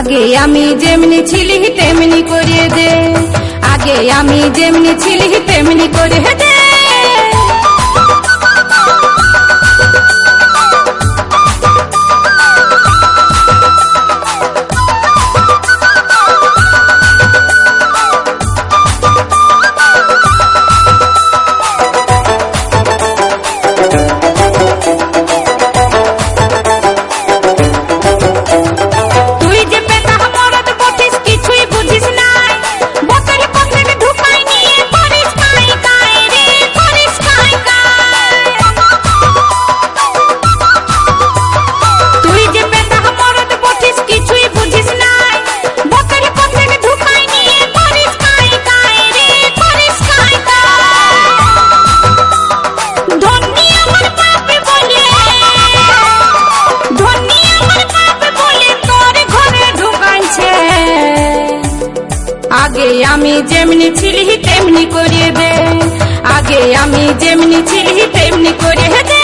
আগে আমি যেমনি ছিলি তেমনি করিয়ে দে। আগে আমি যেমনি ছিলি তেমনি করে দে। যেমনি ছিলি তেমনি করিয়ে দে। আগে আমি যেমনি ছিলি তেমনি করিয়ে দে।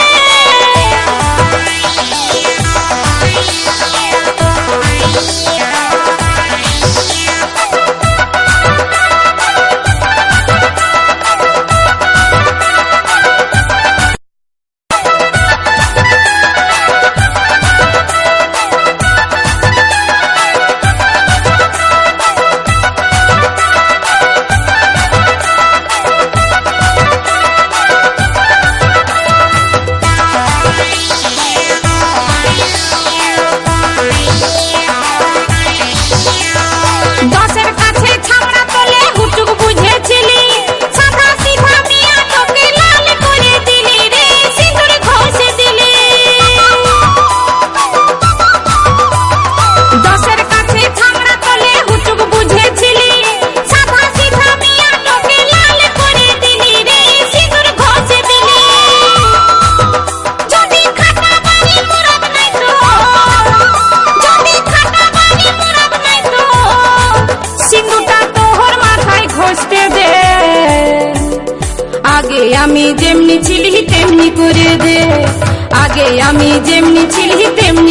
দে। আগে আমি যেমনি ছিলি তেমনি করে দে। আগে আমি যেমনি ছিলি তেমনি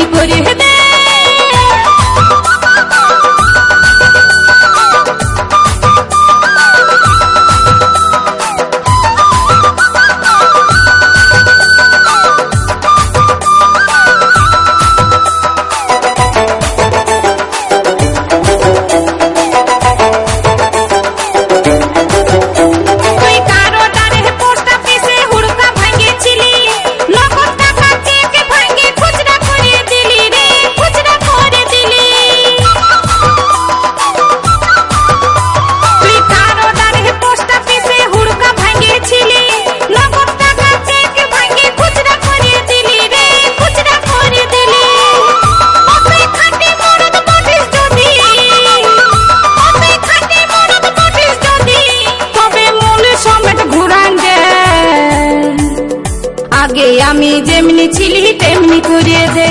আগে আমি যেমনি ছিলি, তেমনি করিয়ে দে।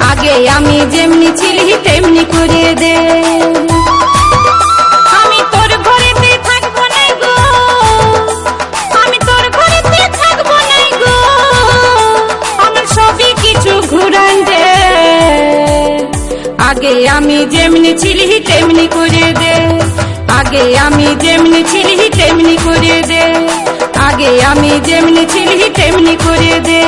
আগে আমি যেমনি ছিলি, তেমনি করিয়ে দে। আগে আমি যেমনি ছিলি, তেমনি করে দে। আগে আমি যেমনি ছিলি, তেমনি করে দে। আমি যেমনি ছিলি, তেমনি করে দে।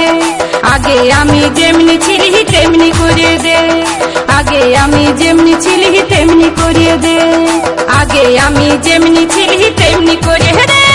আগে আমি যেমনি ছিলি, তেমনি করে দে। আগে আমি যেমনি ছিলি, তেমনি করে দে। আগে আমি যেমনি ছিলি, তেমনি করে দে।